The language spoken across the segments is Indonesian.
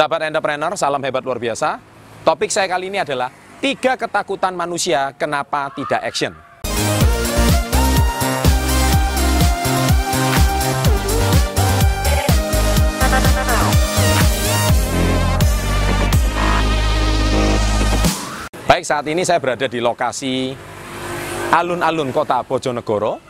Sahabat entrepreneur, salam hebat luar biasa. Topik saya kali ini adalah tiga ketakutan manusia kenapa tidak action. Baik, saat ini saya berada di lokasi alun-alun kota Bojonegoro.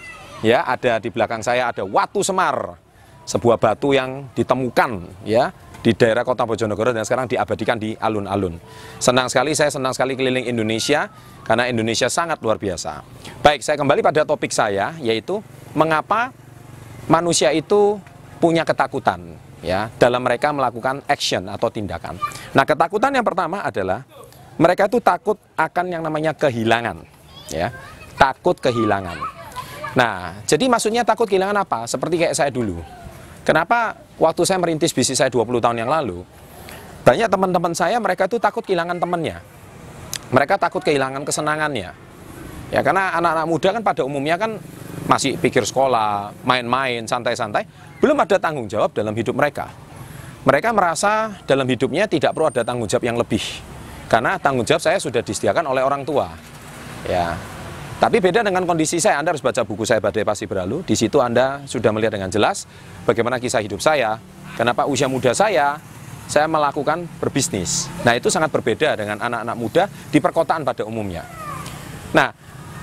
Ya, ada di belakang saya ada Watu Semar, sebuah batu yang ditemukan ya di daerah kota Bojonegoro dan sekarang diabadikan di alun-alun. Senang sekali, saya senang sekali keliling Indonesia karena Indonesia sangat luar biasa. Baik, saya kembali pada topik saya yaitu mengapa manusia itu punya ketakutan ya dalam mereka melakukan action atau tindakan. Nah, ketakutan yang pertama adalah mereka itu takut akan yang namanya kehilangan, ya, takut kehilangan. Nah, jadi maksudnya takut kehilangan apa? Seperti kayak saya dulu. Kenapa waktu saya merintis bisnis saya 20 tahun yang lalu, banyak teman-teman saya mereka itu takut kehilangan temannya. Mereka takut kehilangan kesenangannya. Ya, karena anak-anak muda kan pada umumnya kan masih pikir sekolah, main-main, santai-santai, belum ada tanggung jawab dalam hidup mereka. Mereka merasa dalam hidupnya tidak perlu ada tanggung jawab yang lebih karena tanggung jawab saya sudah disediakan oleh orang tua. Ya. Tapi beda dengan kondisi saya, Anda harus baca buku saya Badai Pasti Berlalu. Di situ Anda sudah melihat dengan jelas bagaimana kisah hidup saya, kenapa usia muda saya saya melakukan berbisnis. Nah, itu sangat berbeda dengan anak-anak muda di perkotaan pada umumnya. Nah,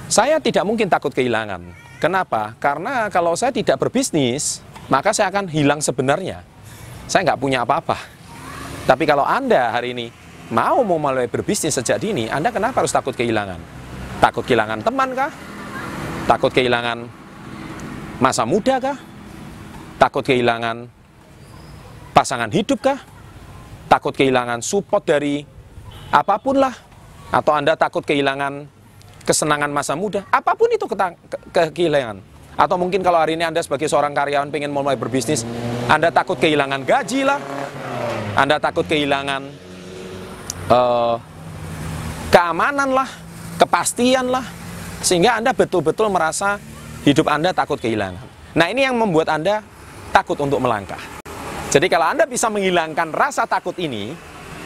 saya tidak mungkin takut kehilangan. Kenapa? Karena kalau saya tidak berbisnis, maka saya akan hilang sebenarnya. Saya nggak punya apa-apa. Tapi kalau Anda hari ini mau mau mulai berbisnis sejak dini, Anda kenapa harus takut kehilangan? Takut kehilangan teman kah? Takut kehilangan masa muda kah? Takut kehilangan pasangan hidup kah? Takut kehilangan support dari apa pun lah? Atau Anda takut kehilangan kesenangan masa muda? Apa pun itu ke kehilangan. Atau mungkin kalau hari ini Anda sebagai seorang karyawan pengen mulai berbisnis, Anda takut kehilangan gaji lah, Anda takut kehilangan uh, keamanan lah, kepastian lah, sehingga Anda betul-betul merasa hidup Anda takut kehilangan. Nah ini yang membuat Anda takut untuk melangkah. Jadi kalau Anda bisa menghilangkan rasa takut ini,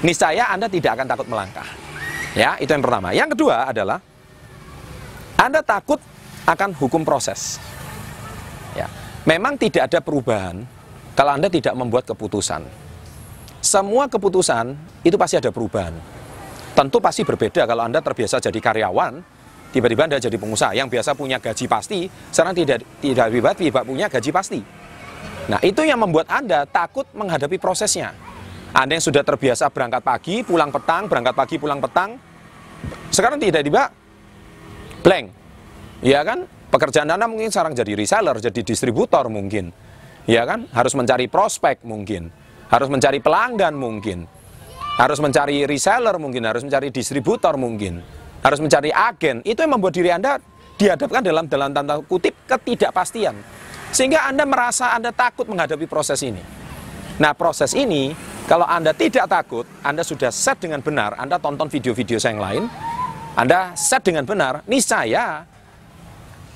niscaya Anda tidak akan takut melangkah. Ya, itu yang pertama. Yang kedua adalah Anda takut akan hukum proses. Ya, memang tidak ada perubahan kalau Anda tidak membuat keputusan semua keputusan itu pasti ada perubahan. Tentu pasti berbeda kalau Anda terbiasa jadi karyawan, tiba-tiba Anda jadi pengusaha yang biasa punya gaji pasti, sekarang tidak tidak tiba-tiba punya gaji pasti. Nah, itu yang membuat Anda takut menghadapi prosesnya. Anda yang sudah terbiasa berangkat pagi, pulang petang, berangkat pagi, pulang petang, sekarang tidak tiba blank. Ya kan? Pekerjaan Anda mungkin sekarang jadi reseller, jadi distributor mungkin. Ya kan? Harus mencari prospek mungkin harus mencari pelanggan mungkin, harus mencari reseller mungkin, harus mencari distributor mungkin, harus mencari agen. Itu yang membuat diri Anda dihadapkan dalam dalam tanda kutip ketidakpastian. Sehingga Anda merasa Anda takut menghadapi proses ini. Nah, proses ini kalau Anda tidak takut, Anda sudah set dengan benar, Anda tonton video-video saya yang lain, Anda set dengan benar, niscaya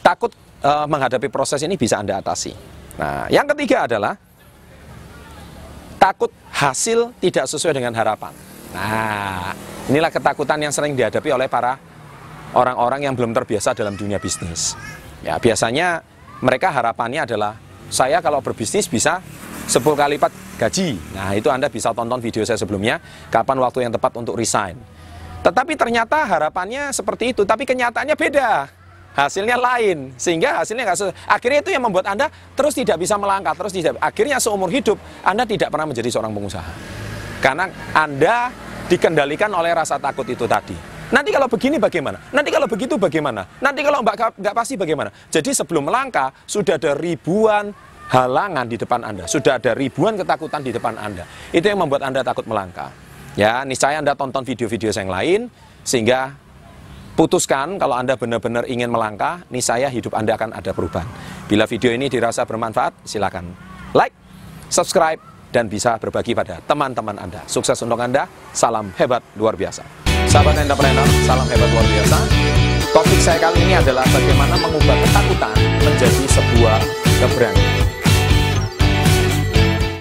takut uh, menghadapi proses ini bisa Anda atasi. Nah, yang ketiga adalah takut hasil tidak sesuai dengan harapan. Nah, inilah ketakutan yang sering dihadapi oleh para orang-orang yang belum terbiasa dalam dunia bisnis. Ya, biasanya mereka harapannya adalah saya kalau berbisnis bisa 10 kali lipat gaji. Nah, itu Anda bisa tonton video saya sebelumnya, kapan waktu yang tepat untuk resign. Tetapi ternyata harapannya seperti itu, tapi kenyataannya beda hasilnya lain sehingga hasilnya nggak sesuai. Akhirnya itu yang membuat Anda terus tidak bisa melangkah, terus tidak. Akhirnya seumur hidup Anda tidak pernah menjadi seorang pengusaha. Karena Anda dikendalikan oleh rasa takut itu tadi. Nanti kalau begini bagaimana? Nanti kalau begitu bagaimana? Nanti kalau nggak, nggak pasti bagaimana? Jadi sebelum melangkah sudah ada ribuan halangan di depan Anda. Sudah ada ribuan ketakutan di depan Anda. Itu yang membuat Anda takut melangkah. Ya, niscaya Anda tonton video-video yang lain sehingga Putuskan kalau Anda benar-benar ingin melangkah, saya hidup Anda akan ada perubahan. Bila video ini dirasa bermanfaat, silakan like, subscribe, dan bisa berbagi pada teman-teman Anda. Sukses untuk Anda, salam hebat luar biasa. Sahabat entrepreneur, salam hebat luar biasa. Topik saya kali ini adalah bagaimana mengubah ketakutan menjadi sebuah keberanian.